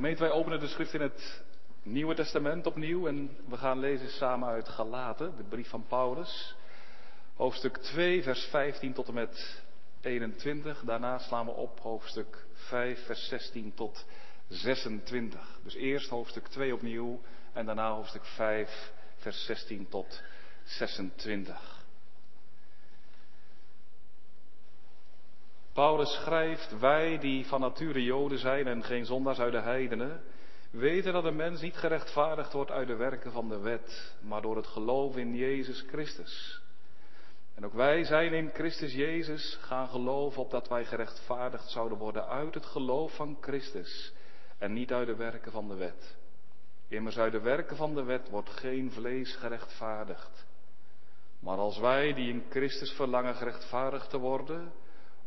Gemeente, wij openen de schrift in het Nieuwe Testament opnieuw en we gaan lezen samen uit Galaten, de brief van Paulus. Hoofdstuk 2, vers 15 tot en met 21. Daarna slaan we op hoofdstuk 5, vers 16 tot 26. Dus eerst hoofdstuk 2 opnieuw en daarna hoofdstuk 5, vers 16 tot 26. Paulus schrijft, wij die van nature Joden zijn en geen zondaars uit de heidenen, weten dat een mens niet gerechtvaardigd wordt uit de werken van de wet, maar door het geloof in Jezus Christus. En ook wij zijn in Christus Jezus gaan geloven opdat wij gerechtvaardigd zouden worden uit het geloof van Christus en niet uit de werken van de wet. Immers uit de werken van de wet wordt geen vlees gerechtvaardigd. Maar als wij die in Christus verlangen gerechtvaardigd te worden,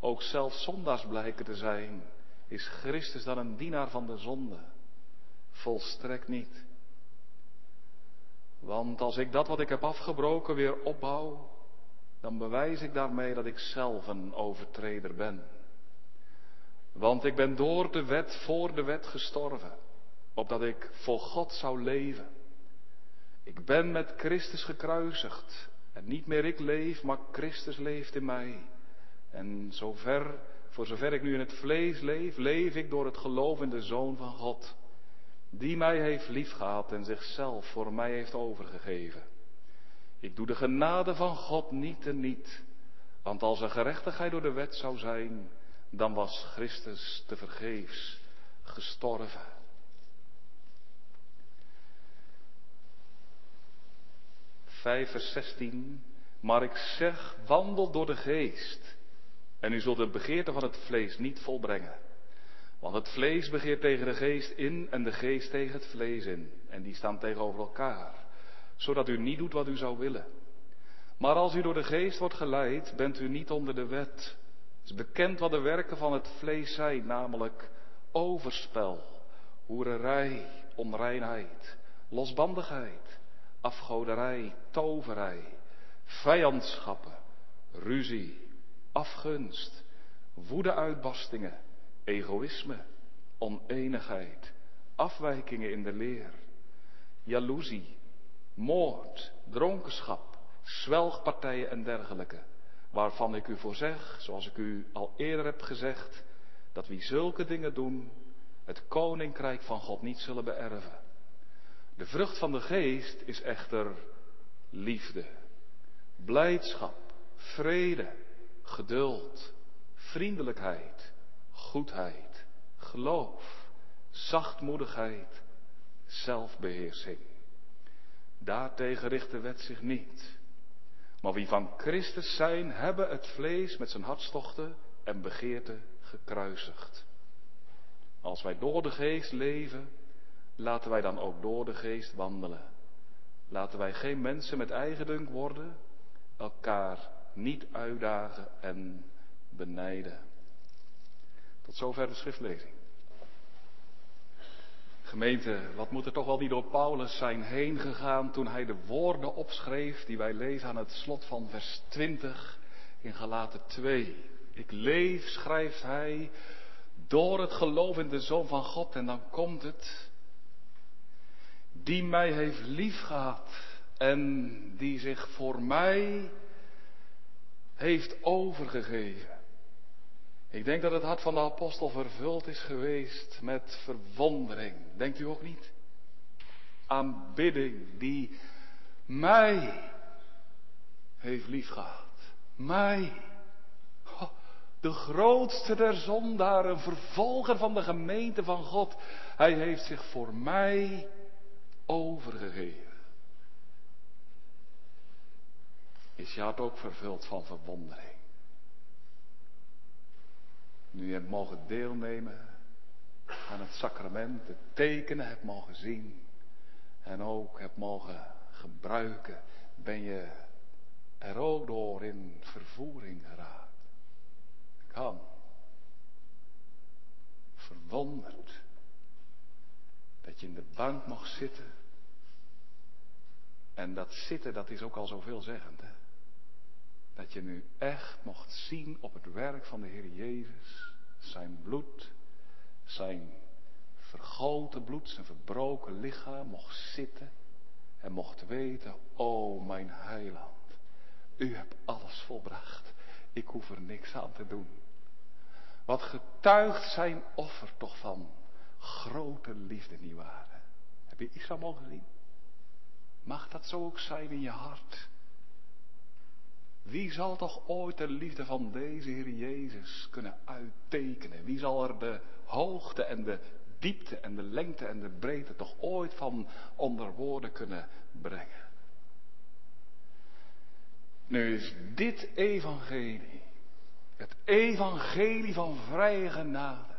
ook zelf zondags blijken te zijn, is Christus dan een dienaar van de zonde? Volstrekt niet. Want als ik dat wat ik heb afgebroken weer opbouw, dan bewijs ik daarmee dat ik zelf een overtreder ben. Want ik ben door de wet voor de wet gestorven, opdat ik voor God zou leven. Ik ben met Christus gekruisigd en niet meer ik leef, maar Christus leeft in mij. En zover, voor zover ik nu in het vlees leef, leef ik door het geloof in de Zoon van God, die mij heeft liefgehad en zichzelf voor mij heeft overgegeven. Ik doe de genade van God niet en niet, want als er gerechtigheid door de wet zou zijn, dan was Christus te vergeefs gestorven. Vijf vers 16. Maar ik zeg, wandel door de geest. En u zult de begeerte van het vlees niet volbrengen. Want het vlees begeert tegen de geest in en de geest tegen het vlees in. En die staan tegenover elkaar. Zodat u niet doet wat u zou willen. Maar als u door de geest wordt geleid, bent u niet onder de wet. Het is bekend wat de werken van het vlees zijn, namelijk overspel, hoererij, onreinheid, losbandigheid, afgoderij, toverij, vijandschappen, ruzie, afgunst, woedeuitbarstingen, egoïsme, oneenigheid, afwijkingen in de leer, jaloezie, moord, dronkenschap, zwelgpartijen en dergelijke, waarvan ik u voor zeg, zoals ik u al eerder heb gezegd, dat wie zulke dingen doen, het koninkrijk van God niet zullen beërven. De vrucht van de geest is echter liefde, blijdschap, vrede, geduld, vriendelijkheid, goedheid, geloof, zachtmoedigheid, zelfbeheersing. Daartegen richt de wet zich niet. Maar wie van Christus zijn, hebben het vlees met zijn hartstochten en begeerten gekruisigd. Als wij door de geest leven, laten wij dan ook door de geest wandelen. Laten wij geen mensen met eigendunk worden, elkaar niet uitdagen en benijden. Tot zover de schriftlezing. Gemeente, wat moet er toch wel niet door Paulus zijn heen gegaan toen hij de woorden opschreef die wij lezen aan het slot van vers 20 in Galaten 2. Ik leef, schrijft hij, door het geloof in de Zoon van God en dan komt het, die mij heeft liefgehad en die zich voor mij heeft overgegeven. Ik denk dat het hart van de apostel vervuld is geweest met verwondering. Denkt u ook niet? Aanbidding die mij heeft liefgehad. Mij. de grootste der zondaren, vervolger van de gemeente van God. Hij heeft zich voor mij overgegeven. Is je hart ook vervuld van verwondering. Nu je hebt mogen deelnemen aan het sacrament, de tekenen hebt mogen zien en ook hebt mogen gebruiken, ben je er ook door in vervoering geraakt. Kan. Verwonderd dat je in de bank mag zitten. En dat zitten, dat is ook al zoveelzeggend. Hè? Dat je nu echt mocht zien op het werk van de Heer Jezus, zijn bloed, zijn vergoten bloed, zijn verbroken lichaam mocht zitten en mocht weten, o mijn heiland, u hebt alles volbracht. Ik hoef er niks aan te doen. Wat getuigt zijn offer toch van grote liefde, nietwaar? Heb je Israël mogen zien? Mag dat zo ook zijn in je hart? Wie zal toch ooit de liefde van deze Heer Jezus kunnen uittekenen? Wie zal er de hoogte en de diepte en de lengte en de breedte toch ooit van onder woorden kunnen brengen? Nu is dit evangelie, het evangelie van vrije genade,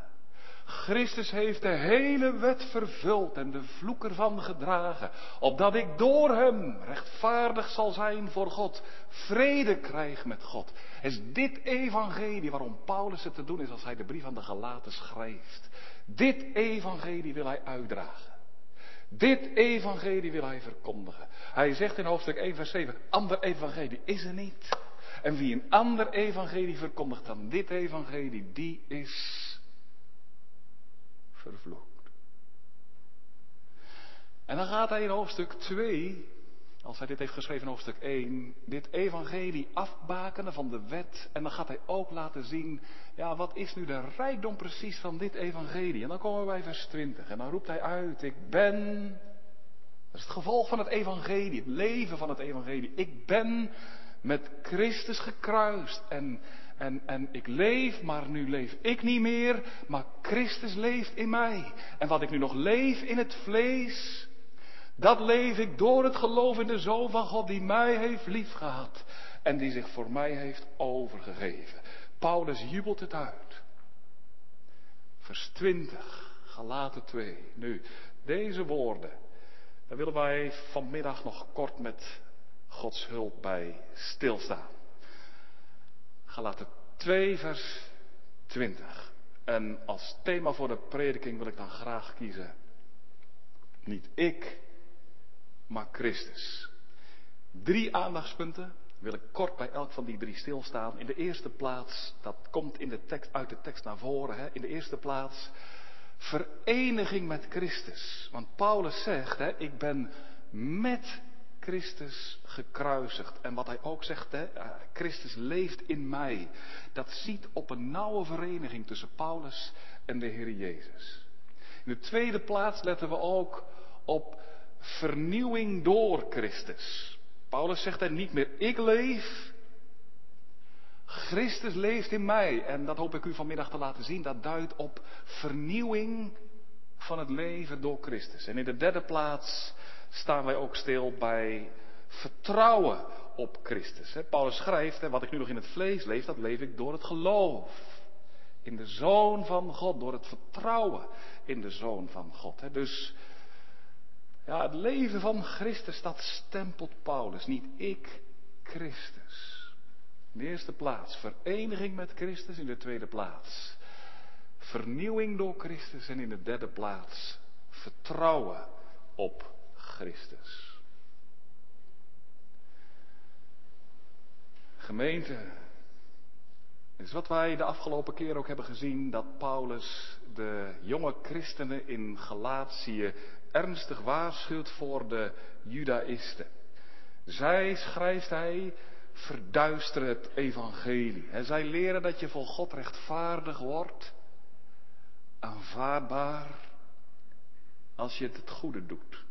Christus heeft de hele wet vervuld en de vloek ervan gedragen, opdat ik door hem rechtvaardig zal zijn voor God, vrede krijg met God. Is dit evangelie waarom Paulus het te doen is als hij de brief aan de Galaten schrijft. Dit evangelie wil hij uitdragen. Dit evangelie wil hij verkondigen. Hij zegt in hoofdstuk 1 vers 7, ander evangelie is er niet. En wie een ander evangelie verkondigt dan dit evangelie, die is vervloekt. En dan gaat hij in hoofdstuk 2, als hij dit heeft geschreven in hoofdstuk 1, dit evangelie afbakenen van de wet. En dan gaat hij ook laten zien, ja, wat is nu de rijkdom precies van dit evangelie? En dan komen we bij vers 20 en dan roept hij uit, ik ben, dat is het gevolg van het evangelie, het leven van het evangelie. Ik ben met Christus gekruist en en, en ik leef, maar nu leef ik niet meer, maar Christus leeft in mij. En wat ik nu nog leef in het vlees, dat leef ik door het geloof in de Zoon van God die mij heeft liefgehad en die zich voor mij heeft overgegeven. Paulus jubelt het uit. Vers 20, Galaten 2. Nu, deze woorden, daar willen wij vanmiddag nog kort met Gods hulp bij stilstaan. Galaten 2, vers 20. En als thema voor de prediking wil ik dan graag kiezen. Niet ik, maar Christus. Drie aandachtspunten wil ik kort bij elk van die drie stilstaan. In de eerste plaats, dat komt in de tekst, uit de tekst naar voren. Hè, in de eerste plaats, vereniging met Christus. Want Paulus zegt, hè, ik ben met Christus gekruisigd. En wat hij ook zegt, hè, eh, Christus leeft in mij. Dat ziet op een nauwe vereniging tussen Paulus en de Heer Jezus. In de tweede plaats letten we ook op vernieuwing door Christus. Paulus zegt er niet meer ik leef. Christus leeft in mij. En dat hoop ik u vanmiddag te laten zien. Dat duidt op vernieuwing van het leven door Christus. En in de derde plaats staan wij ook stil bij vertrouwen op Christus. Paulus schrijft, wat ik nu nog in het vlees leef, dat leef ik door het geloof. In de Zoon van God, door het vertrouwen in de Zoon van God. Dus ja, het leven van Christus, dat stempelt Paulus. Niet ik, Christus. In de eerste plaats vereniging met Christus, in de tweede plaats vernieuwing door Christus en in de derde plaats vertrouwen op Christus. Gemeente, is wat wij de afgelopen keer ook hebben gezien, dat Paulus de jonge christenen in Galatië ernstig waarschuwt voor de judaïsten. Zij, schrijft hij, verduisteren het evangelie. En zij leren dat je voor God rechtvaardig wordt, aanvaardbaar, als je het goede doet.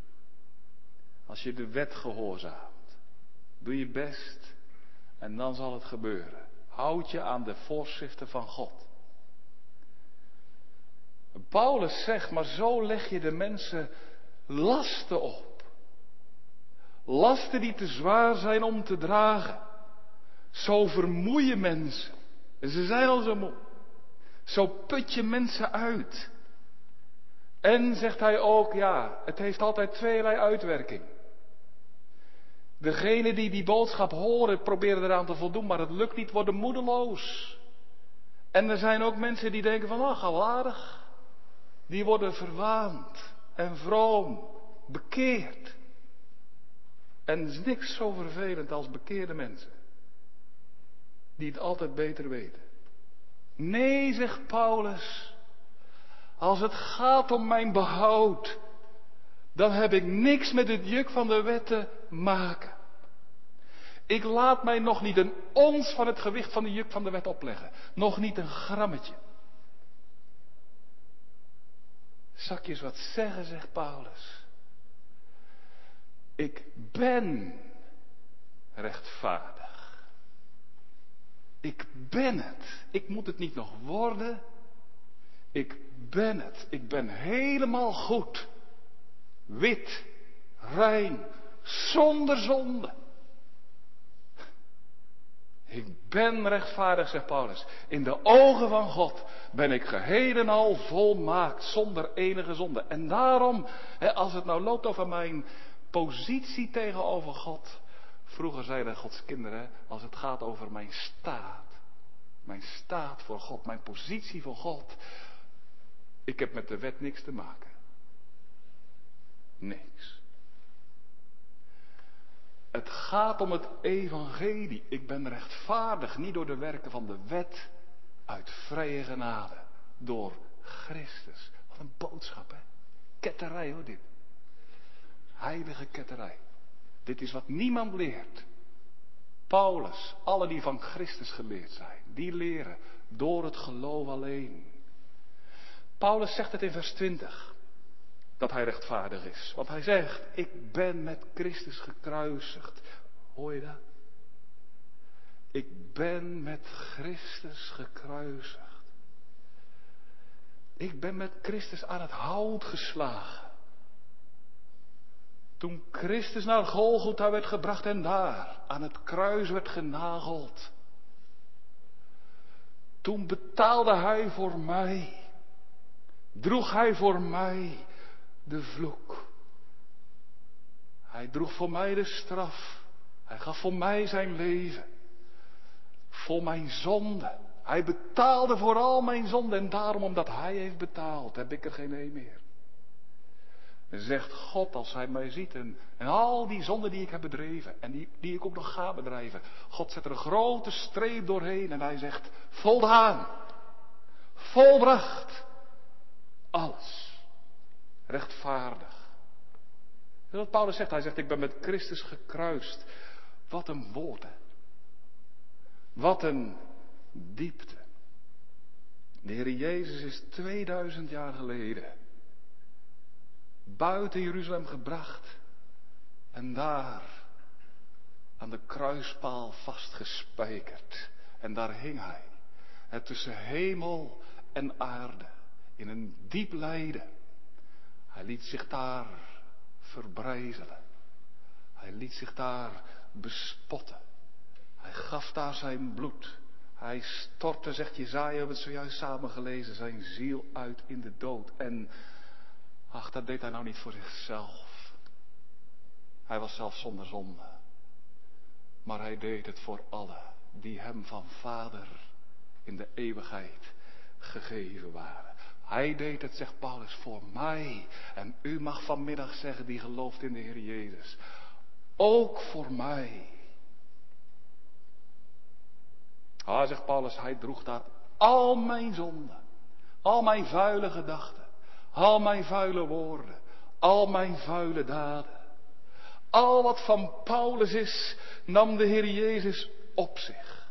Als je de wet gehoorzaamt. Doe je best en dan zal het gebeuren. Houd je aan de voorschriften van God. Paulus zegt, maar zo leg je de mensen lasten op. Lasten die te zwaar zijn om te dragen. Zo vermoeien mensen. En ze zijn al zo moe. Zo put je mensen uit. En zegt hij ook, ja, het heeft altijd tweeërlei uitwerking. Degenen die die boodschap horen, proberen eraan te voldoen, maar het lukt niet, worden moedeloos. En er zijn ook mensen die denken van, ach, al. Die worden verwaand en vroom, bekeerd. En is niks zo vervelend als bekeerde mensen. Die het altijd beter weten. Nee, zegt Paulus. Als het gaat om mijn behoud, dan heb ik niks met het juk van de wet te maken. Ik laat mij nog niet een ons van het gewicht van de juk van de wet opleggen. Nog niet een grammetje. Zal ik je eens wat zeggen, zegt Paulus. Ik ben rechtvaardig. Ik ben het. Ik moet het niet nog worden. Ik ben het. Ik ben helemaal goed. Wit, rein, zonder zonde. Ik ben rechtvaardig, zegt Paulus. In de ogen van God ben ik geheel en al volmaakt, zonder enige zonde. En daarom, als het nou loopt over mijn positie tegenover God. Vroeger zeiden Gods kinderen, als het gaat over mijn staat. Mijn staat voor God, mijn positie voor God. Ik heb met de wet niks te maken. Niks. Het gaat om het evangelie. Ik ben rechtvaardig, niet door de werken van de wet, uit vrije genade, door Christus. Wat een boodschap, hè? Ketterij hoor, dit. Heilige ketterij. Dit is wat niemand leert. Paulus, alle die van Christus geleerd zijn, die leren door het geloof alleen. Paulus zegt het in vers 20 dat hij rechtvaardig is. Want hij zegt, ik ben met Christus gekruisigd. Hoor je dat? Ik ben met Christus gekruisigd. Ik ben met Christus aan het hout geslagen. Toen Christus naar Golgotha werd gebracht en daar aan het kruis werd genageld. Toen betaalde hij voor mij. Droeg hij voor mij de vloek. Hij droeg voor mij de straf. Hij gaf voor mij zijn leven. Voor mijn zonde. Hij betaalde voor al mijn zonden en daarom omdat hij heeft betaald heb ik er geen een meer. Zegt God als hij mij ziet en, en al die zonden die ik heb bedreven en die, die ik ook nog ga bedrijven. God zet er een grote streep doorheen en hij zegt voldaan. Volbracht. Alles rechtvaardig. Wat Paulus zegt, hij zegt, ik ben met Christus gekruist. Wat een woorden. Wat een diepte. De Heer Jezus is 2000 jaar geleden buiten Jeruzalem gebracht en daar aan de kruispaal vastgespijkerd. En daar hing hij. Het tussen hemel en aarde in een diep lijden. Hij liet zich daar verbrijzelen. Hij liet zich daar bespotten. Hij gaf daar zijn bloed. Hij stortte, zegt Jezaja, we hebben het zojuist samen gelezen, zijn ziel uit in de dood. En, ach, dat deed hij nou niet voor zichzelf. Hij was zelf zonder zonde. Maar hij deed het voor allen die hem van Vader in de eeuwigheid gegeven waren. Hij deed het, zegt Paulus, voor mij. En u mag vanmiddag zeggen, die gelooft in de Heer Jezus. Ook voor mij. Ah, zegt Paulus, hij droeg daar al mijn zonden. Al mijn vuile gedachten. Al mijn vuile woorden. Al mijn vuile daden. Al wat van Paulus is, nam de Heer Jezus op zich.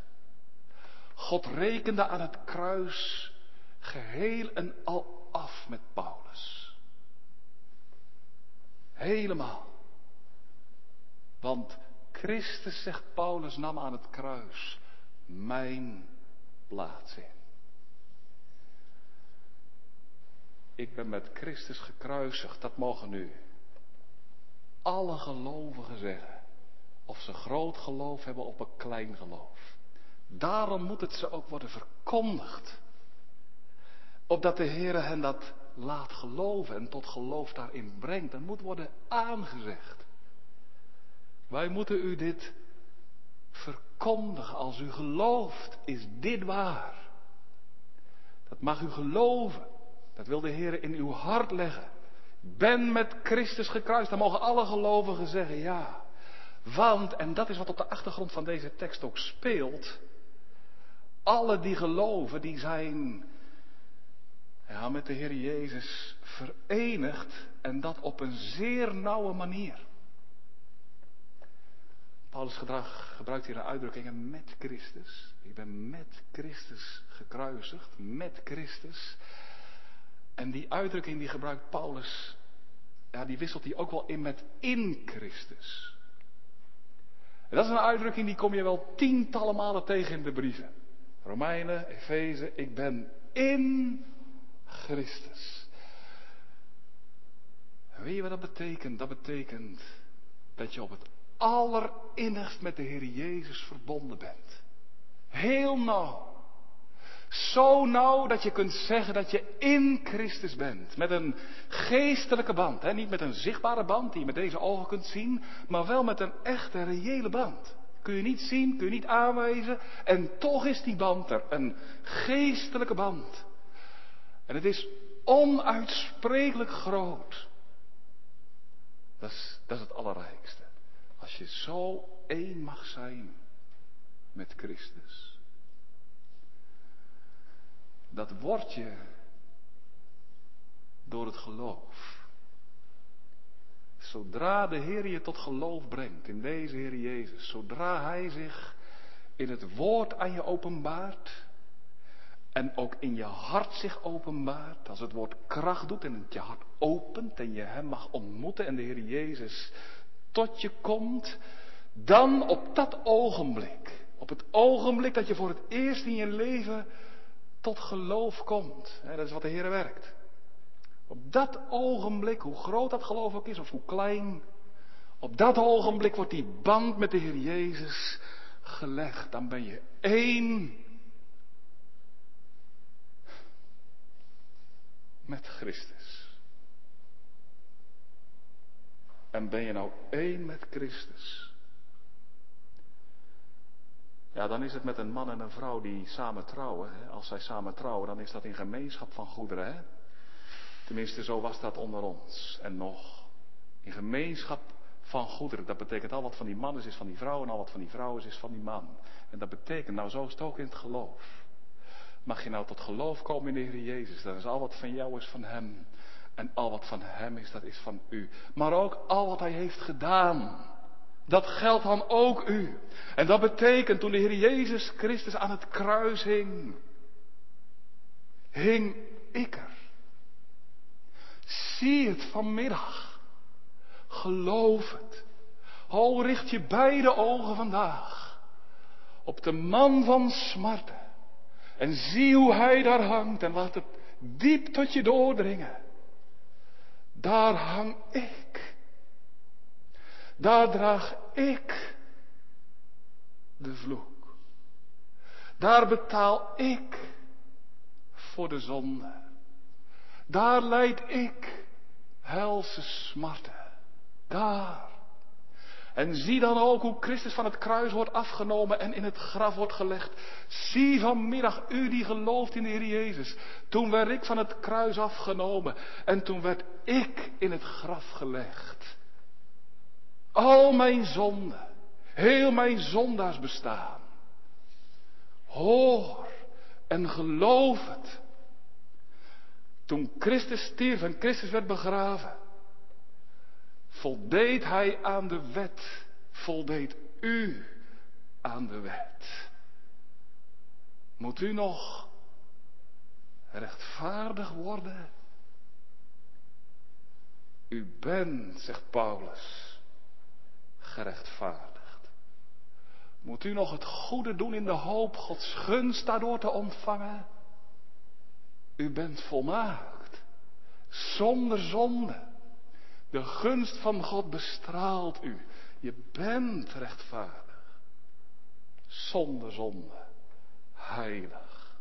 God rekende aan het kruis geheel en al af met Paulus. Helemaal. Want Christus, zegt Paulus, nam aan het kruis mijn plaats in. Ik ben met Christus gekruisigd, dat mogen nu alle gelovigen zeggen. Of ze groot geloof hebben op een klein geloof. Daarom moet het ze ook worden verkondigd. Opdat de Heer hen dat laat geloven en tot geloof daarin brengt. Dat moet worden aangezegd. Wij moeten u dit verkondigen. Als u gelooft, is dit waar. Dat mag u geloven. Dat wil de Heer in uw hart leggen. Ben met Christus gekruist. Dan mogen alle gelovigen zeggen ja. Want, en dat is wat op de achtergrond van deze tekst ook speelt. Alle die geloven, die zijn Ja, met de Heer Jezus verenigd en dat op een zeer nauwe manier. Paulus gedrag gebruikt hier de uitdrukkingen met Christus. Ik ben met Christus gekruisigd, met Christus. En die uitdrukking die gebruikt Paulus, ja, die wisselt hij ook wel in met in Christus. En dat is een uitdrukking die kom je wel tientallen malen tegen in de brieven. Romeinen, Efeze, ik ben in Christus. En weet je wat dat betekent? Dat betekent dat je op het allerinnigst met de Heer Jezus verbonden bent. Heel nauw. Zo nauw dat je kunt zeggen dat je in Christus bent. Met een geestelijke band. Hè? Niet met een zichtbare band die je met deze ogen kunt zien. Maar wel met een echte, reële band. Kun je niet zien, kun je niet aanwijzen. En toch is die band er. Een geestelijke band. En het is onuitsprekelijk groot. Dat is, dat het allerrijkste. Als je zo één mag zijn met Christus. Dat word je door het geloof. Zodra de Heer je tot geloof brengt in deze Heer Jezus, zodra Hij zich in het woord aan je openbaart en ook in je hart zich openbaart, als het woord kracht doet en het je hart opent en je Hem mag ontmoeten en de Heer Jezus tot je komt, dan op dat ogenblik, op het ogenblik dat je voor het eerst in je leven tot geloof komt. Hè, dat is wat de Heer werkt. Op dat ogenblik, hoe groot dat geloof ook is of hoe klein, op dat ogenblik wordt die band met de Heer Jezus gelegd. Dan ben je één met Christus. En ben je nou één met Christus? Ja, dan is het met een man en een vrouw die samen trouwen. Als zij samen trouwen, dan is dat in gemeenschap van goederen. Hè? Tenminste, zo was dat onder ons. En nog. In gemeenschap van goederen. Dat betekent al wat van die man is, is van die vrouw. En al wat van die vrouw is, is van die man. En dat betekent, nou zo is het ook in het geloof. Mag je nou tot geloof komen in de Heer Jezus. Dat is al wat van jou is van Hem. En al wat van Hem is, dat is van u. Maar ook al wat Hij heeft gedaan. Dat geldt dan ook u. En dat betekent toen de Heer Jezus Christus aan het kruis hing. Hing ik er. Zie het vanmiddag. Geloof het. O, richt je beide ogen vandaag op de man van smarten. En zie hoe hij daar hangt en laat het diep tot je doordringen. Daar hang ik. Daar draag ik de vloek. Daar betaal ik voor de zonde. Daar leid ik helse smarten. Daar. En zie dan ook hoe Christus van het kruis wordt afgenomen en in het graf wordt gelegd. Zie vanmiddag u die gelooft in de Heer Jezus. Toen werd ik van het kruis afgenomen en toen werd ik in het graf gelegd. Al mijn zonden, heel mijn zondaars bestaan. Hoor en geloof het. Toen Christus stierf en Christus werd begraven voldeed hij aan de wet, voldeed u aan de wet. Moet u nog rechtvaardig worden? U bent, zegt Paulus, gerechtvaardigd. Moet u nog het goede doen in de hoop Gods gunst daardoor te ontvangen? U bent volmaakt, zonder zonde. De gunst van God bestraalt u. Je bent rechtvaardig. Zonder zonde. Heilig.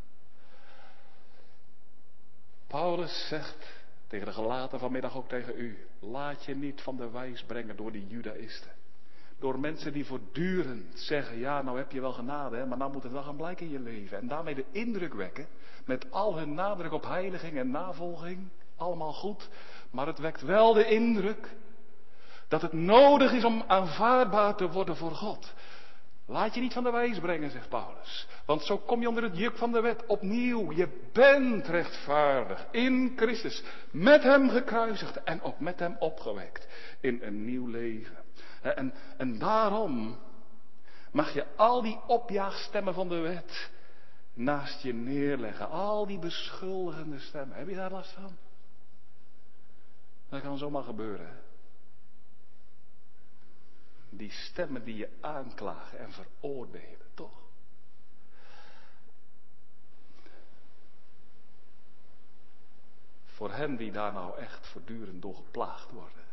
Paulus zegt tegen de gelaten vanmiddag ook tegen u. Laat je niet van de wijs brengen door die judaïsten. Door mensen die voortdurend zeggen, ja nou heb je wel genade, hè, maar nou moet het wel gaan blijken in je leven. En daarmee de indruk wekken, met al hun nadruk op heiliging en navolging, allemaal goed, maar het wekt wel de indruk dat het nodig is om aanvaardbaar te worden voor God. Laat je niet van de wijs brengen, zegt Paulus. Want zo kom je onder het juk van de wet opnieuw. Je bent rechtvaardig in Christus. Met hem gekruisigd en ook met hem opgewekt in een nieuw leven. En, en daarom mag je al die opjaagstemmen van de wet naast je neerleggen. Al die beschuldigende stemmen. Heb je daar last van? Dat kan zomaar gebeuren. Die stemmen die je aanklagen en veroordelen, toch? Voor hen die daar nou echt voortdurend door geplaagd worden.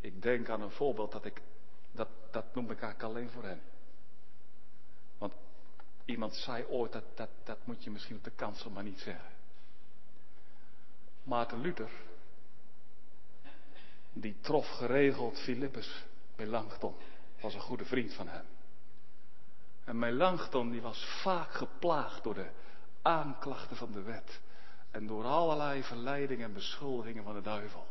Ik denk aan een voorbeeld dat ik, dat, dat noem ik eigenlijk alleen voor hen. Want iemand zei ooit, dat, dat, dat moet je misschien op de kansel maar niet zeggen. Maarten Luther, die trof geregeld Philippus Melanchthon, was een goede vriend van hem. En Melanchthon die was vaak geplaagd door de aanklachten van de wet en door allerlei verleidingen en beschuldigingen van de duivel.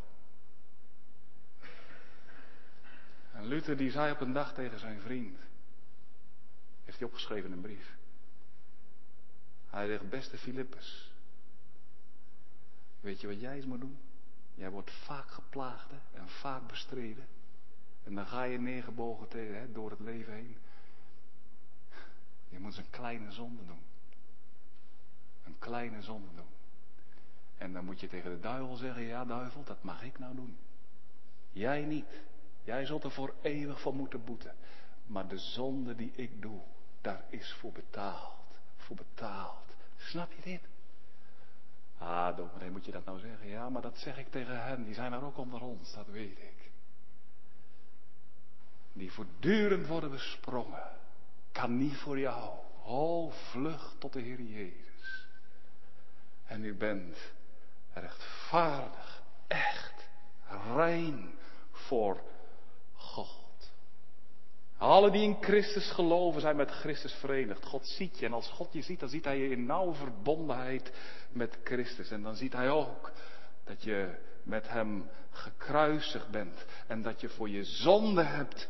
En Luther die zei op een dag tegen zijn vriend, heeft hij opgeschreven in een brief. Hij zegt, beste Philippus, weet je wat jij eens moet doen? Jij wordt vaak geplaagd en vaak bestreden. En dan ga je neergebogen tegen, hè, door het leven heen. Je moet eens een kleine zonde doen. Een kleine zonde doen. En dan moet je tegen de duivel zeggen, ja duivel, dat mag ik nou doen. Jij niet. Jij zult er voor eeuwig voor moeten boeten. Maar de zonde die ik doe, daar is voor betaald. Voor betaald. Snap je dit? Ah, dominee, moet je dat nou zeggen? Ja, maar dat zeg ik tegen hen. Die zijn er ook onder ons, dat weet ik. Die voortdurend worden besprongen. Kan niet voor jou. Oh, vlug tot de Heer Jezus. En u bent rechtvaardig, echt, rein voor. Alle die in Christus geloven zijn met Christus verenigd. God ziet je en als God je ziet, dan ziet hij je in nauwe verbondenheid met Christus. En dan ziet hij ook dat je met hem gekruisigd bent en dat je voor je zonde hebt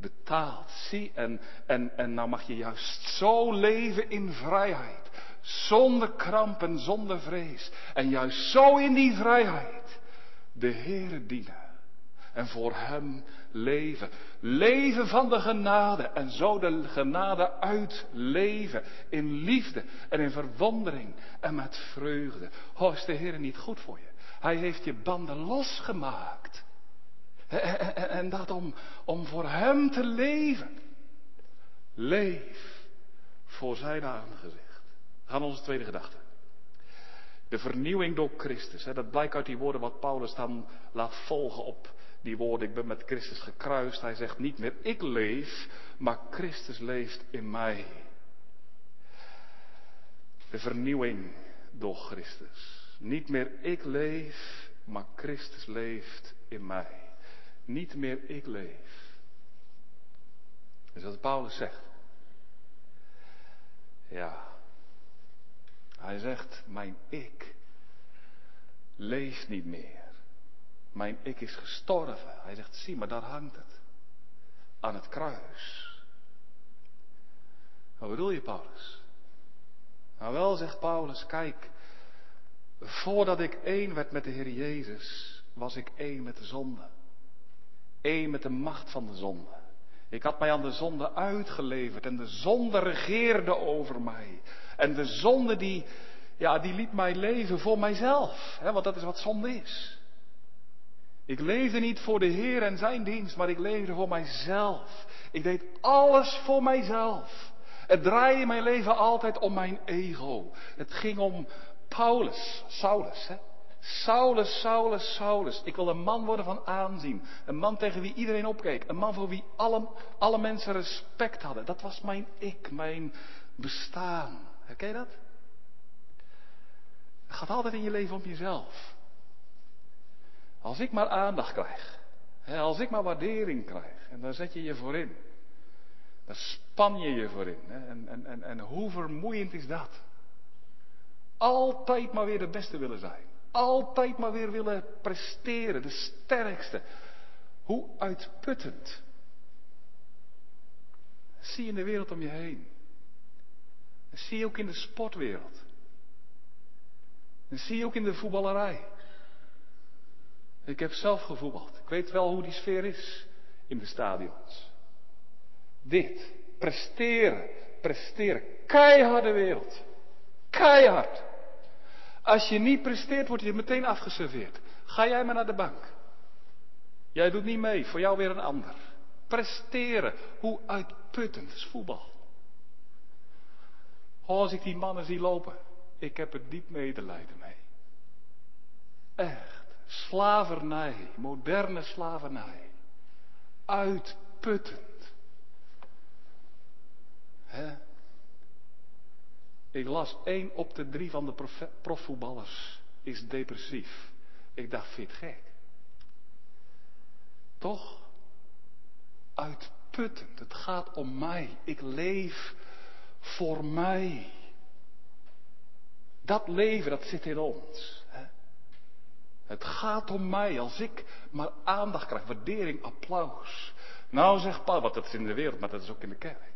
betaald. Zie, en, en, en nou mag je juist zo leven in vrijheid. Zonder kramp en zonder vrees. En juist zo in die vrijheid de Heere dienen. En voor Hem leven. Leven van de genade. En zo de genade uitleven. In liefde en in verwondering en met vreugde. Oh, is de Heer niet goed voor je? Hij heeft je banden losgemaakt. En dat om, om voor Hem te leven. Leef voor Zijn aangezicht. Gaan onze tweede gedachte. De vernieuwing door Christus. Dat blijkt uit die woorden wat Paulus dan laat volgen op die woorden, ik ben met Christus gekruist. Hij zegt niet meer ik leef, maar Christus leeft in mij. De vernieuwing door Christus. Niet meer ik leef, maar Christus leeft in mij. Niet meer ik leef. Dat is wat Paulus zegt. Ja. Hij zegt, mijn ik leeft niet meer. Mijn ik is gestorven. Hij zegt, zie maar, daar hangt het. Aan het kruis. Wat bedoel je, Paulus? Nou wel, zegt Paulus, kijk, voordat ik één werd met de Heer Jezus, was ik één met de zonde. Eén met de macht van de zonde. Ik had mij aan de zonde uitgeleverd en de zonde regeerde over mij. En de zonde die, ja, die liet mij leven voor mijzelf. Hè, want dat is wat zonde is. Ik leefde niet voor de Heer en zijn dienst, maar ik leefde voor mijzelf. Ik deed alles voor mijzelf. Het draaide mijn leven altijd om mijn ego. Het ging om Paulus, Saulus. Hè? Saulus, Saulus, Saulus. Ik wil een man worden van aanzien. Een man tegen wie iedereen opkeek. Een man voor wie alle, alle mensen respect hadden. Dat was mijn ik, mijn bestaan. Herken je dat? Het gaat altijd in je leven om jezelf. Als ik maar aandacht krijg. Hè, als ik maar waardering krijg. En daar zet je je voor in. Daar span je je voor in. En, en, en, en hoe vermoeiend is dat? Altijd maar weer de beste willen zijn. Altijd maar weer willen presteren. De sterkste. Hoe uitputtend. Zie je in de wereld om je heen. Zie je ook in de sportwereld. Dat zie je ook in de voetballerij. Ik heb zelf gevoetbald. Ik weet wel hoe die sfeer is in de stadions. Dit. Presteren. Presteren. Keiharde wereld. Keihard. Als je niet presteert, word je meteen afgeserveerd. Ga jij maar naar de bank. Jij doet niet mee, voor jou weer een ander. Presteren. Hoe uitputtend is voetbal. Oh, als ik die mannen zie lopen, ik heb er diep medelijden mee. Echt. Slavernij, moderne slavernij. Uitputtend. Ik las één op de drie van de profvoetballers is depressief. Ik dacht, vind gek? Toch? Uitputtend. Het gaat om mij. Ik leef voor mij. Dat leven, dat zit in ons. Het gaat om mij. Als ik maar aandacht krijg, waardering, applaus. Nou zegt Paul, wat dat is in de wereld, maar dat is ook in de kerk.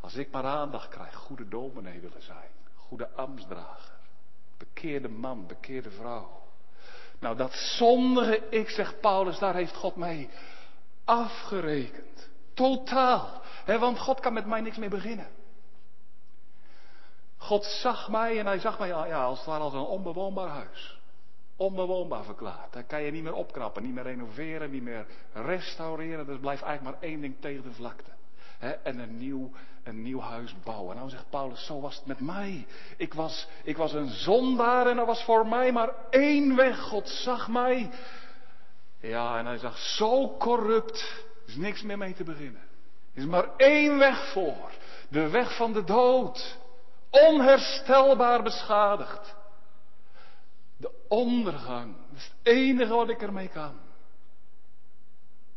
Als ik maar aandacht krijg, goede dominee willen zijn. Goede ambtsdrager. Bekeerde man, bekeerde vrouw. Nou, dat zondige ik, zegt Paulus, daar heeft God mij afgerekend. Totaal. Want God kan met mij niks meer beginnen. God zag mij en hij zag mij ja, als het als een onbewoonbaar huis. Onbewoonbaar verklaard. Daar kan je niet meer opknappen, niet meer renoveren, niet meer restaureren. Er blijft eigenlijk maar één ding tegen de vlakte. en een nieuw, een nieuw huis bouwen. Nou zegt Paulus, zo was het met mij. Ik was, ik was een zondaar en er was voor mij maar één weg. God zag mij. Ja, en hij zag zo corrupt. Is niks meer mee te beginnen. Er is maar één weg voor. De weg van de dood onherstelbaar beschadigd. De ondergang, dat is het enige wat ik ermee kan.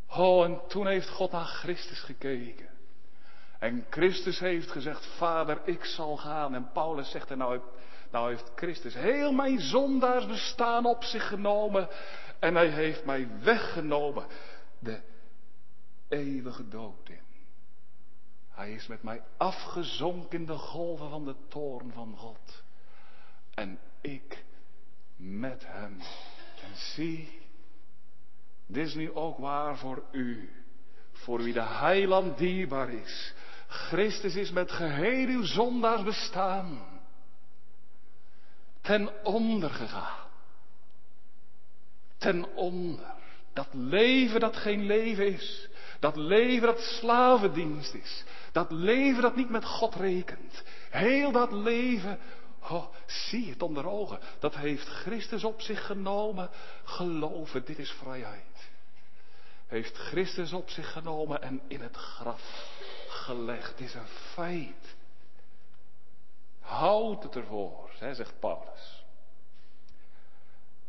Oh, en toen heeft God naar Christus gekeken. En Christus heeft gezegd, Vader, ik zal gaan. En Paulus zegt, en nou, nou heeft Christus heel mijn zondaars bestaan op zich genomen. En hij heeft mij weggenomen de eeuwige dood in. Hij is met mij afgezonken in de golven van de toorn van God. En ik met hem. En zie, dit is nu ook waar voor u, voor wie de heiland dierbaar is. Christus is met geheel uw zondaars bestaan ten onder gegaan. Ten onder. Dat leven dat geen leven is. Dat leven dat slavendienst is. Dat leven dat niet met God rekent. Heel dat leven, oh, zie het onder ogen. Dat heeft Christus op zich genomen. Geloven, dit is vrijheid. Heeft Christus op zich genomen en in het graf gelegd. Dit is een feit. Houd het ervoor, hè, zegt Paulus.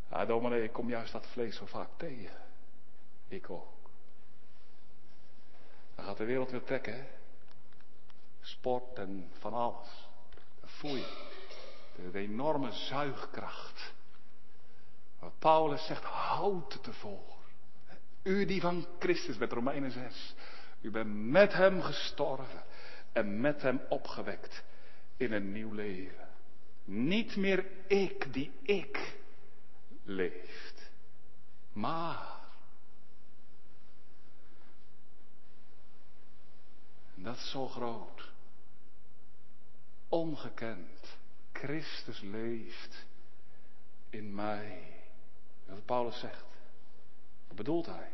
Ja, dominee, ik kom juist dat vlees zo vaak tegen. Ik ook. Dan gaat de wereld weer trekken, hè? sport en van alles. Je. De, enorme zuigkracht. Wat Paulus zegt, houd het ervoor. U die van Christus bent, Romeinen 6. U bent met hem gestorven en met hem opgewekt in een nieuw leven. Niet meer ik die ik leeft, maar dat is zo groot ongekend. Christus leeft in mij. Wat Paulus zegt. Wat bedoelt hij?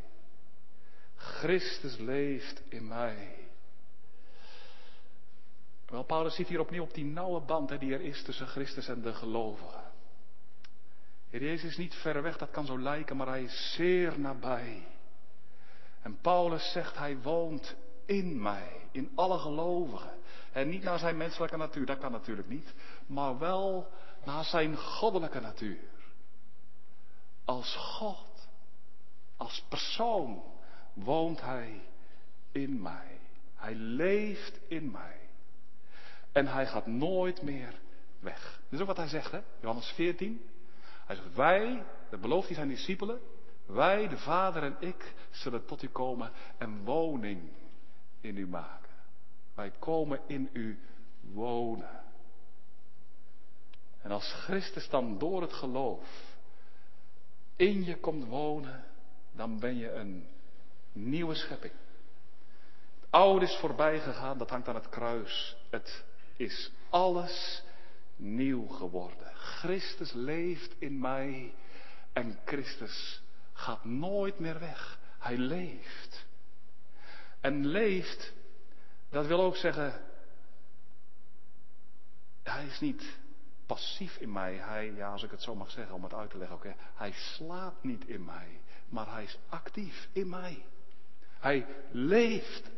Christus leeft in mij. Wel, Paulus ziet hier opnieuw op die nauwe band die er is tussen Christus en de gelovigen. Heer Jezus is niet ver weg, dat kan zo lijken, maar hij is zeer nabij. En Paulus zegt, hij woont in mij, in alle gelovigen. En niet naar zijn menselijke natuur, dat kan natuurlijk niet. Maar wel naar zijn goddelijke natuur. Als God, als persoon woont hij in mij. Hij leeft in mij. En hij gaat nooit meer weg. Dat is ook wat hij zegt, hè? Johannes 14. Hij zegt, wij, dat belooft hij zijn discipelen, wij, de Vader en ik, zullen tot u komen en woning in u maken. Wij komen in u wonen. En als Christus dan door het geloof in je komt wonen, dan ben je een nieuwe schepping. Het oude is voorbij gegaan, dat hangt aan het kruis. Het is alles nieuw geworden. Christus leeft in mij en Christus gaat nooit meer weg. Hij leeft. En leeft, dat wil ook zeggen, hij is niet passief in mij. Hij, ja, als ik het zo mag zeggen om het uit te leggen ook, hij slaapt niet in mij, maar hij is actief in mij. Hij leeft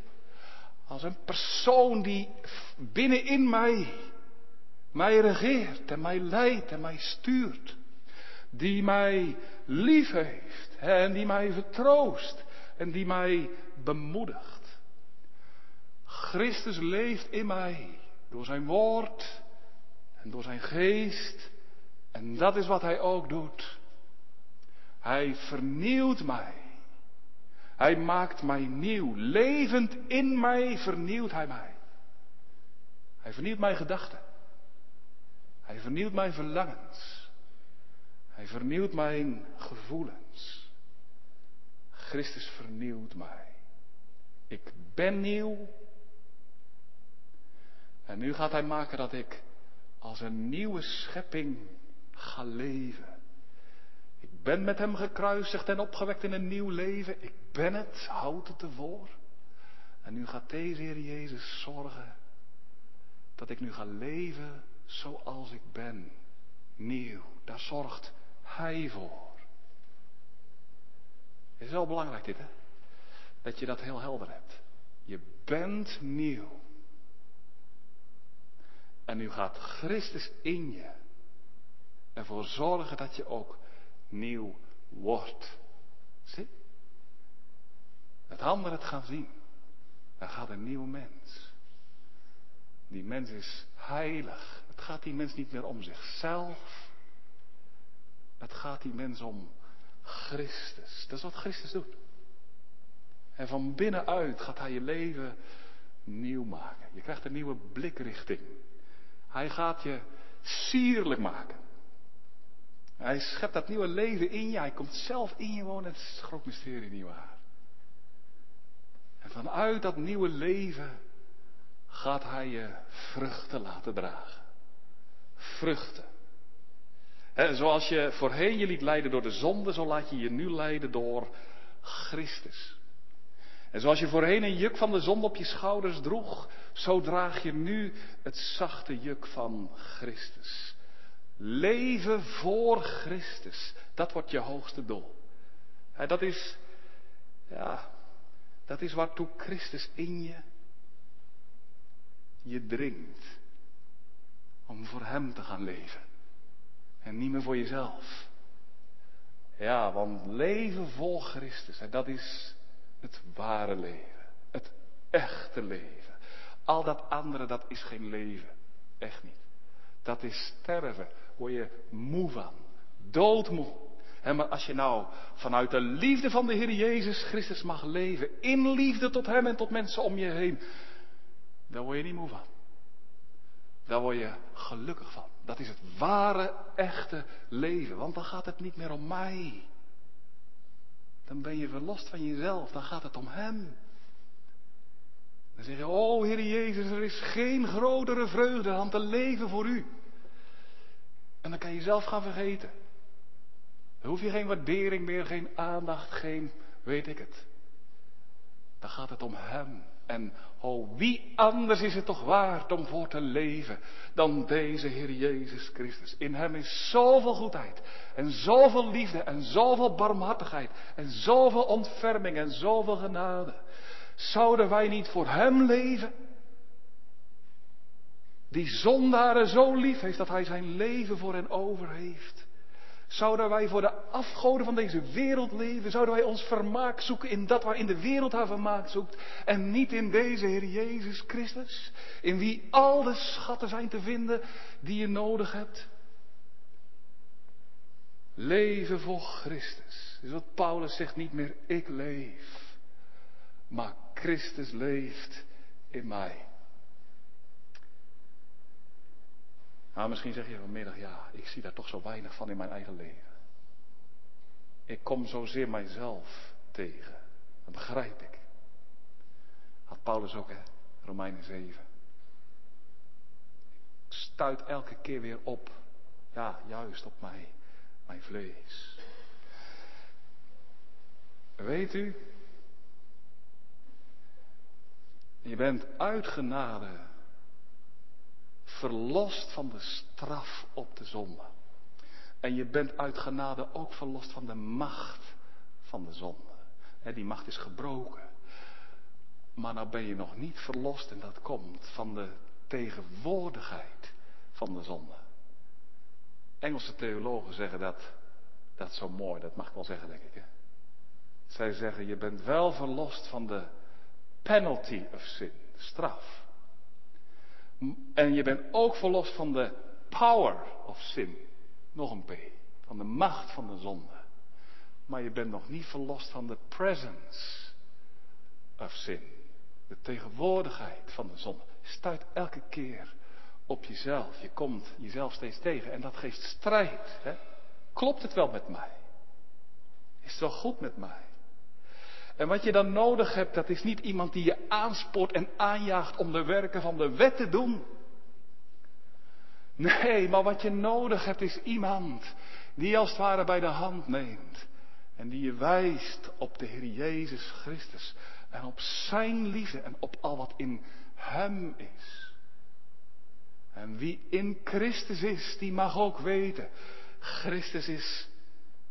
als een persoon die binnenin mij mij regeert en mij leidt en mij stuurt. Die mij lief heeft en die mij vertroost en die mij bemoedigt. Christus leeft in mij door zijn woord en door zijn geest. En dat is wat hij ook doet. Hij vernieuwt mij. Hij maakt mij nieuw. Levend in mij vernieuwt hij mij. Hij vernieuwt mijn gedachten. Hij vernieuwt mijn verlangens. Hij vernieuwt mijn gevoelens. Christus vernieuwt mij. Ik ben nieuw. En nu gaat Hij maken dat ik als een nieuwe schepping ga leven. Ik ben met Hem gekruisigd en opgewekt in een nieuw leven. Ik ben het, houd het ervoor. En nu gaat deze Heer Jezus zorgen dat ik nu ga leven zoals ik ben. Nieuw. Daar zorgt Hij voor. Het is wel belangrijk dit, hè? Dat je dat heel helder hebt. Je bent nieuw. En nu gaat Christus in je ervoor zorgen dat je ook nieuw wordt. Zie? Dat anderen het gaan zien. Dan gaat een nieuw mens. Die mens is heilig. Het gaat die mens niet meer om zichzelf. Het gaat die mens om Christus. Dat is wat Christus doet. En van binnenuit gaat hij je leven nieuw maken. Je krijgt een nieuwe blikrichting. Hij gaat je sierlijk maken. Hij schept dat nieuwe leven in je. Hij komt zelf in je wonen. Het is een groot mysterie, nietwaar? En vanuit dat nieuwe leven gaat hij je vruchten laten dragen. Vruchten. En zoals je voorheen je liet leiden door de zonde, zo laat je je nu leiden door Christus. En zoals je voorheen een juk van de zonde op je schouders droeg, zo draag je nu het zachte juk van Christus. Leven voor Christus, dat wordt je hoogste doel. En dat is, ja, dat is waartoe Christus in je je dringt om voor Hem te gaan leven. En niet meer voor jezelf. Ja, want leven vol Christus, dat is het ware leven. Het echte leven. Al dat andere, dat is geen leven. Echt niet. Dat is sterven. Word je moe van. Doodmoe. En maar als je nou vanuit de liefde van de Heer Jezus Christus mag leven, in liefde tot Hem en tot mensen om je heen, dan word je niet moe van. Daar word je gelukkig van. Dat is het ware, echte leven. Want dan gaat het niet meer om mij. Dan ben je verlost van jezelf. Dan gaat het om Hem. Dan zeg je, oh Heer Jezus, er is geen grotere vreugde dan te leven voor U. En dan kan je jezelf gaan vergeten. Dan hoef je geen waardering meer, geen aandacht, geen weet ik het. Dan gaat het om Hem. En oh, wie anders is het toch waard om voor te leven dan deze Heer Jezus Christus. In Hem is zoveel goedheid en zoveel liefde en zoveel barmhartigheid en zoveel ontferming en zoveel genade. Zouden wij niet voor Hem leven? Die zondaren zo lief heeft dat Hij zijn leven voor hen over heeft. Zouden wij voor de afgoden van deze wereld leven? Zouden wij ons vermaak zoeken in dat waarin de wereld haar vermaak zoekt? En niet in deze Heer Jezus Christus? In wie al de schatten zijn te vinden die je nodig hebt? Leven voor Christus. Is wat Paulus zegt, niet meer ik leef maar Christus leeft in mij. Nou, misschien zeg je vanmiddag, ja, ik zie daar toch zo weinig van in mijn eigen leven. Ik kom zozeer mijzelf tegen. Dat begrijp ik. Had Paulus ook, hè? Romeinen 7. Ik stuit elke keer weer op. Ja, juist op mij. Mijn vlees. Weet u, je bent uit genade verlost van de straf op de zonde. En je bent uit genade ook verlost van de macht van de zonde. die macht is gebroken. Maar nou ben je nog niet verlost en dat komt van de tegenwoordigheid van de zonde. Engelse theologen zeggen dat, dat zo mooi, dat mag ik wel zeggen denk ik. Hè? Zij zeggen je bent wel verlost van de penalty of sin, straf. En je bent ook verlost van de power of sin. Nog een P. Van de macht van de zonde. Maar je bent nog niet verlost van de presence of sin. De tegenwoordigheid van de zonde. Stuit elke keer op jezelf. Je komt jezelf steeds tegen. En dat geeft strijd. Hè? Klopt het wel met mij? Is het wel goed met mij? En wat je dan nodig hebt, dat is niet iemand die je aanspoort en aanjaagt om de werken van de wet te doen. Nee, maar wat je nodig hebt is iemand die als het ware bij de hand neemt. En die je wijst op de Heer Jezus Christus. En op Zijn liefde en op al wat in Hem is. En wie in Christus is, die mag ook weten. Christus is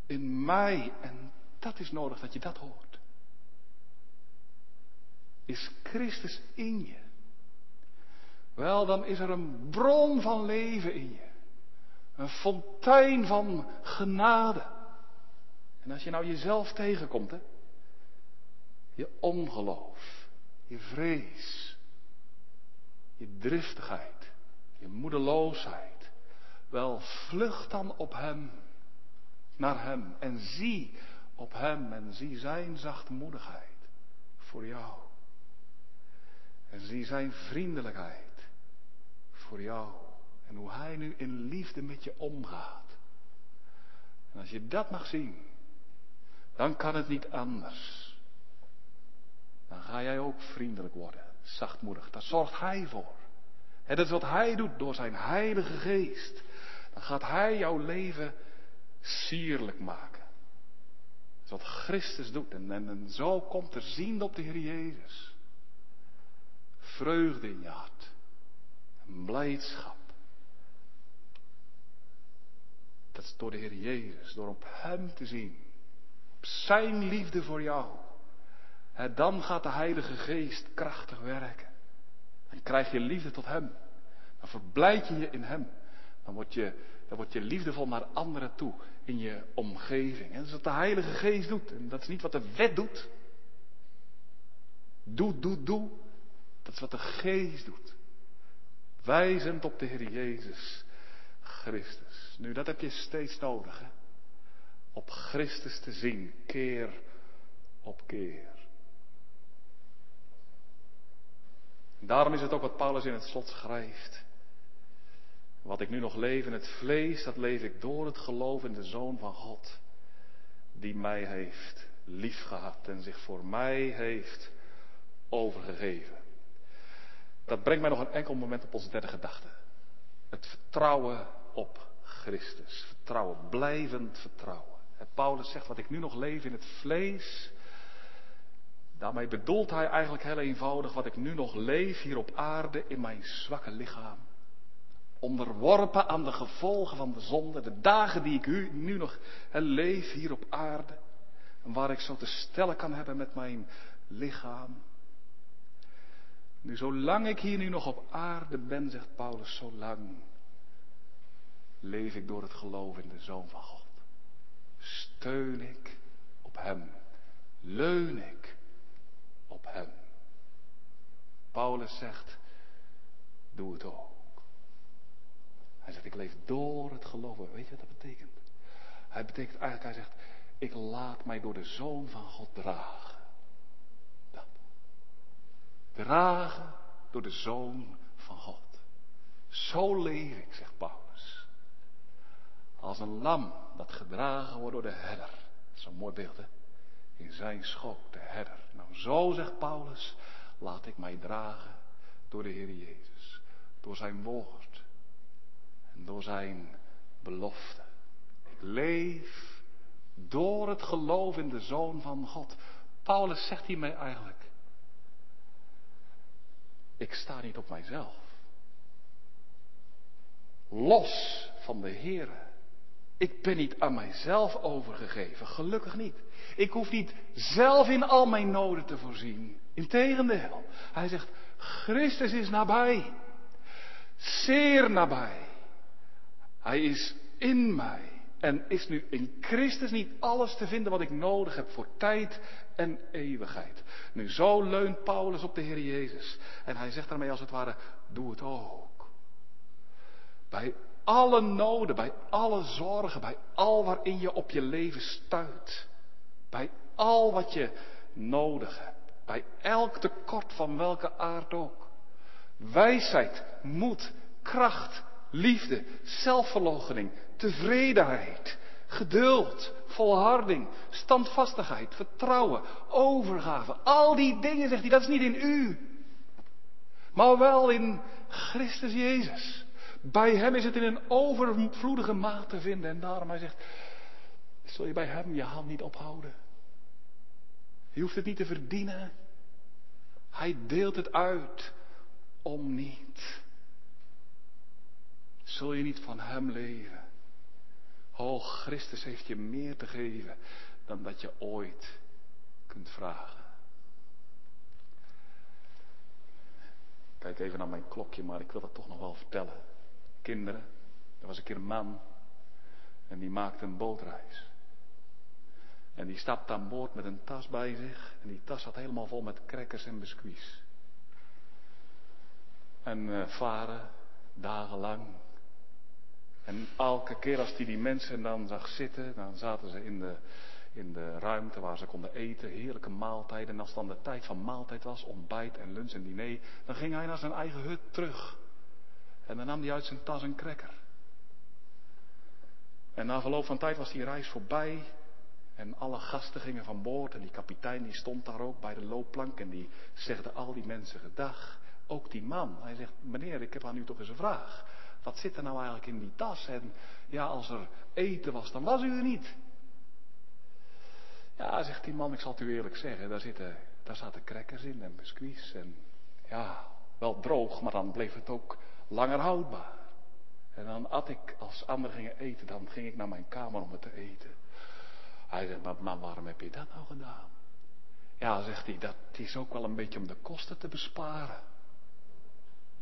in mij. En dat is nodig dat je dat hoort is Christus in je. Wel, dan is er een bron van leven in je. Een fontein van genade. En als je nou jezelf tegenkomt, hè, je ongeloof, je vrees, je driftigheid, je moedeloosheid, wel vlucht dan op Hem, naar Hem en zie op Hem en zie Zijn zachtmoedigheid voor jou. En zie zijn vriendelijkheid voor jou. En hoe hij nu in liefde met je omgaat. En als je dat mag zien, dan kan het niet anders. Dan ga jij ook vriendelijk worden, zachtmoedig. Daar zorgt hij voor. En dat is wat hij doet door zijn heilige geest. Dan gaat hij jouw leven sierlijk maken. Dat is wat Christus doet. En, en, en zo komt er ziende op de Heer Jezus vreugde in je hart. En blijdschap. Dat is door de Heer Jezus, door op Hem te zien. Op Zijn liefde voor jou. En dan gaat de Heilige Geest krachtig werken. Dan krijg je liefde tot Hem. Dan verblijd je je in Hem. Dan word je, dan word je liefdevol naar anderen toe in je omgeving. En dat is wat de Heilige Geest doet. En dat is niet wat de wet doet. Doe, doe, doe. Dat is wat de geest doet. Wijzend op de Heer Jezus Christus. Nu, dat heb je steeds nodig. Hè? Op Christus te zien, keer op keer. Daarom is het ook wat Paulus in het slot schrijft. Wat ik nu nog leef in het vlees, dat leef ik door het geloof in de Zoon van God. Die mij heeft liefgehad en zich voor mij heeft overgegeven. Dat brengt mij nog een enkel moment op onze derde gedachte. Het vertrouwen op Christus. Vertrouwen, blijvend vertrouwen. Paulus zegt wat ik nu nog leef in het vlees. Daarmee bedoelt hij eigenlijk heel eenvoudig wat ik nu nog leef hier op aarde in mijn zwakke lichaam. Onderworpen aan de gevolgen van de zonde. De dagen die ik nu nog leef hier op aarde. En waar ik zo te stellen kan hebben met mijn lichaam. Nu, zolang ik hier nu nog op aarde ben, zegt Paulus, zolang leef ik door het geloof in de Zoon van God. Steun ik op Hem. Leun ik op Hem. Paulus zegt, doe het ook. Hij zegt, ik leef door het geloof. Weet je wat dat betekent? Hij betekent eigenlijk, hij zegt, ik laat mij door de Zoon van God dragen. Dragen door de Zoon van God. Zo leef ik, zegt Paulus. Als een lam dat gedragen wordt door de herder. Zo'n mooi beeld, hè? In zijn schoot, de herder. Nou, zo zegt Paulus, laat ik mij dragen door de Heer Jezus. Door zijn woord. En door zijn belofte. Ik leef door het geloof in de Zoon van God. Paulus zegt hiermee eigenlijk. Ik sta niet op mijzelf. Los van de Heer. Ik ben niet aan mijzelf overgegeven, gelukkig niet. Ik hoef niet zelf in al mijn noden te voorzien. Integendeel, hij zegt, Christus is nabij. Zeer nabij. Hij is in mij. En is nu in Christus niet alles te vinden wat ik nodig heb voor tijd en eeuwigheid. Nu zo leunt Paulus op de Heer Jezus. En hij zegt daarmee als het ware, doe het ook. Bij alle noden, bij alle zorgen, bij al waarin je op je leven stuit. Bij al wat je nodig hebt. Bij elk tekort van welke aard ook. Wijsheid, moed, kracht, liefde, zelfverloochening, tevredenheid, geduld, volharding, standvastigheid, vertrouwen, overgave. Al die dingen, zegt hij, dat is niet in u. Maar wel in Christus Jezus. Bij Hem is het in een overvloedige maat te vinden. En daarom hij zegt, zul je bij Hem je hand niet ophouden. Je hoeft het niet te verdienen. Hij deelt het uit om niet. Zul je niet van Hem leven? O, Christus heeft je meer te geven dan dat je ooit kunt vragen. Kijk even naar mijn klokje, maar ik wil dat toch nog wel vertellen. Kinderen, er was een keer een man en die maakte een bootreis. En die stapte aan boord met een tas bij zich. En die tas zat helemaal vol met crackers en biscuits. En uh, varen, dagenlang. En elke keer als hij die mensen dan zag zitten, dan zaten ze in de, in de ruimte waar ze konden eten, heerlijke maaltijden. En als dan de tijd van maaltijd was, ontbijt en lunch en diner, dan ging hij naar zijn eigen hut terug. En dan nam hij uit zijn tas een cracker. En na verloop van tijd was die reis voorbij. En alle gasten gingen van boord. En die kapitein die stond daar ook bij de loopplank. En die zegde al die mensen gedag. Ook die man. Hij zegt, meneer, ik heb aan u toch eens een vraag. Wat zit er nou eigenlijk in die tas? En ja, als er eten was, dan was u er niet. Ja, zegt die man, ik zal het u eerlijk zeggen. Daar, zitten, daar zaten crackers in en biscuits. En ja, wel droog, maar dan bleef het ook langer houdbaar. En dan at ik, als anderen gingen eten, dan ging ik naar mijn kamer om het te eten. Hij zegt, maar, maar waarom heb je dat nou gedaan? Ja, zegt hij, dat is ook wel een beetje om de kosten te besparen.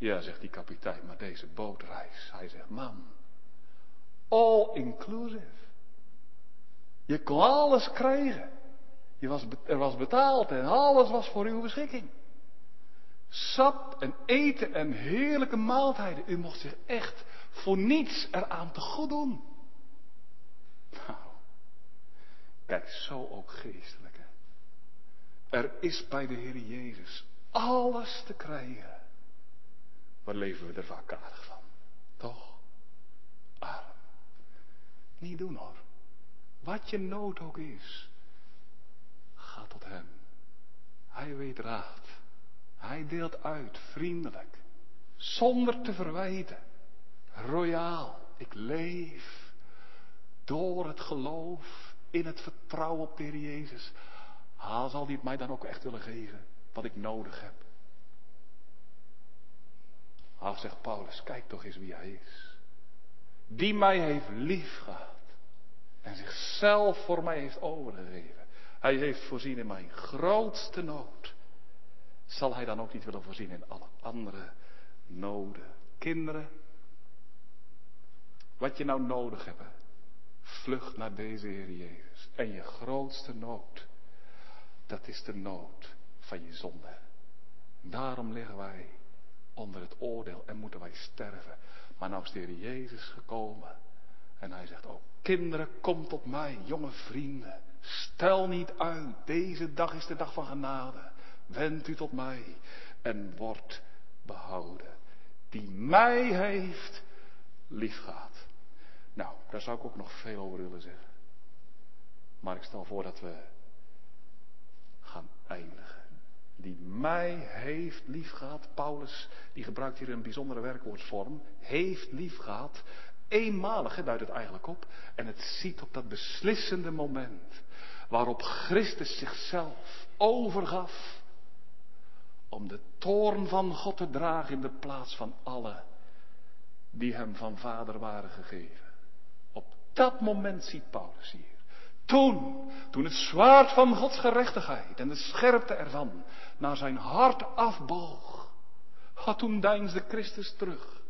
Ja, zegt die kapitein, maar deze bootreis. Hij zegt, man, all inclusive. Je kon alles krijgen. Je was, er was betaald en alles was voor uw beschikking. Sap en eten en heerlijke maaltijden. U mocht zich echt voor niets eraan te goed doen. Nou, kijk, zo ook geestelijk. Er is bij de Heer Jezus alles te krijgen. Waar leven we er vaak aardig van? Toch? Arm. Niet doen hoor. Wat je nood ook is. Ga tot Hem. Hij weet raad. Hij deelt uit, vriendelijk. Zonder te verwijten. Royaal. Ik leef. Door het geloof. In het vertrouwen op de Heer Jezus. Haal zal hij het mij dan ook echt willen geven. Wat ik nodig heb. Ach, zegt Paulus, kijk toch eens wie hij is. Die mij heeft lief gehad. En zichzelf voor mij heeft overgegeven. Hij heeft voorzien in mijn grootste nood. Zal hij dan ook niet willen voorzien in alle andere noden? Kinderen, wat je nou nodig hebt, vlucht naar deze Heer Jezus. En je grootste nood, dat is de nood van je zonde. Daarom liggen wij onder het oordeel en moeten wij sterven. Maar nou is de Heer Jezus gekomen. En hij zegt ook, kinderen, kom tot mij, jonge vrienden. Stel niet uit, deze dag is de dag van genade. Wend u tot mij en word behouden. die mij heeft liefgehad. Nou, daar zou ik ook nog veel over willen zeggen. Maar ik stel voor dat we gaan eindigen. Die mij heeft liefgehad. Paulus, die gebruikt hier een bijzondere werkwoordsvorm. Heeft liefgehad. Eenmalig, hè, duidt het eigenlijk op. En het ziet op dat beslissende moment. Waarop Christus zichzelf overgaf. Om de toorn van God te dragen in de plaats van alle die hem van vader waren gegeven. Op dat moment ziet Paulus hier. Toen, toen het zwaard van Gods gerechtigheid en de scherpte ervan naar zijn hart afboog, had toen deinsde Christus terug.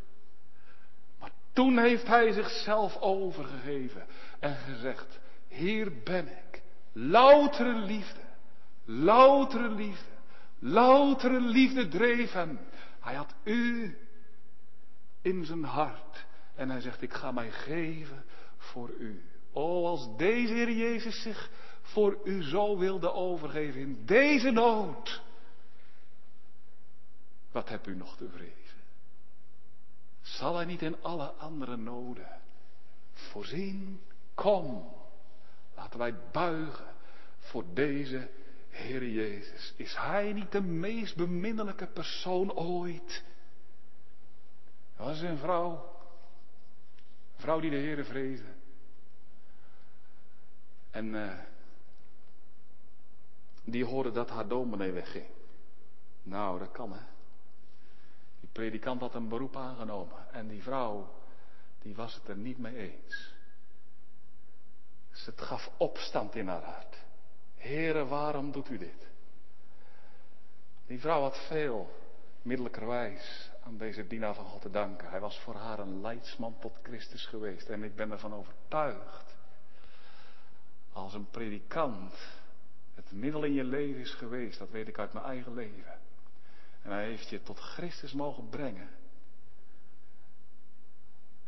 Maar toen heeft hij zichzelf overgegeven en gezegd, hier ben ik, loutere liefde, loutere liefde, loutere liefde dreef hem. Hij had u in zijn hart en hij zegt, ik ga mij geven voor u. O, als deze Heer Jezus zich voor u zo wilde overgeven in deze nood. Wat hebt u nog te vrezen? Zal hij niet in alle andere noden voorzien? Kom, laten wij buigen voor deze Heer Jezus. Is Hij niet de meest beminnelijke persoon ooit? Er was een vrouw, een vrouw die de Heer vreesde. En uh, die hoorde dat haar dominee wegging. Nou, dat kan hè. Die predikant had een beroep aangenomen. En die vrouw, die was het er niet mee eens. Het gaf opstand in haar hart. Heren, waarom doet u dit? Die vrouw had veel middelijkerwijs aan deze dienaar van God te danken. Hij was voor haar een leidsman tot Christus geweest. En ik ben ervan overtuigd als een predikant het middel in je leven is geweest, dat weet ik uit mijn eigen leven. En hij heeft je tot Christus mogen brengen.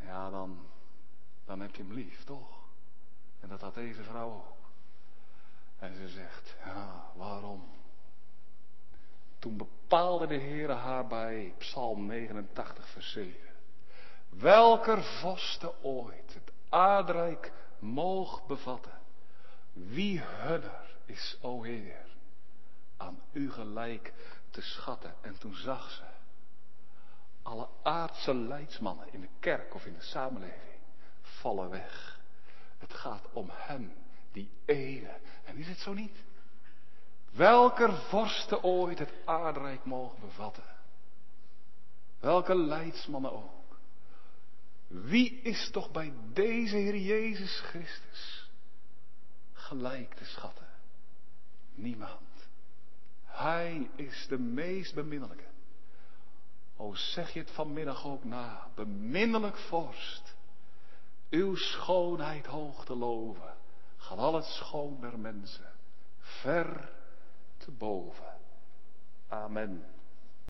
Ja, dan, dan heb je hem lief, toch? En dat had deze vrouw ook. En ze zegt, ja, waarom? Toen bepaalde de Heere haar bij Psalm 89, vers 7. Welker voste ooit het aardrijk moog bevatten wie hunner is, o Heer, aan u gelijk te schatten. En toen zag ze alle aardse leidsmannen in de kerk of in de samenleving vallen weg. Het gaat om hem, die ene. En is het zo niet? Welker vorsten ooit het aardrijk mogen bevatten. Welke leidsmannen ook. Wie is toch bij deze Heer Jezus Christus gelijk te schatten. Niemand. Hij is de meest beminnelijke. O zeg je het vanmiddag ook na, beminnelijk vorst. Uw schoonheid hoog te loven, gaat al het schoon der mensen ver te boven. Amen.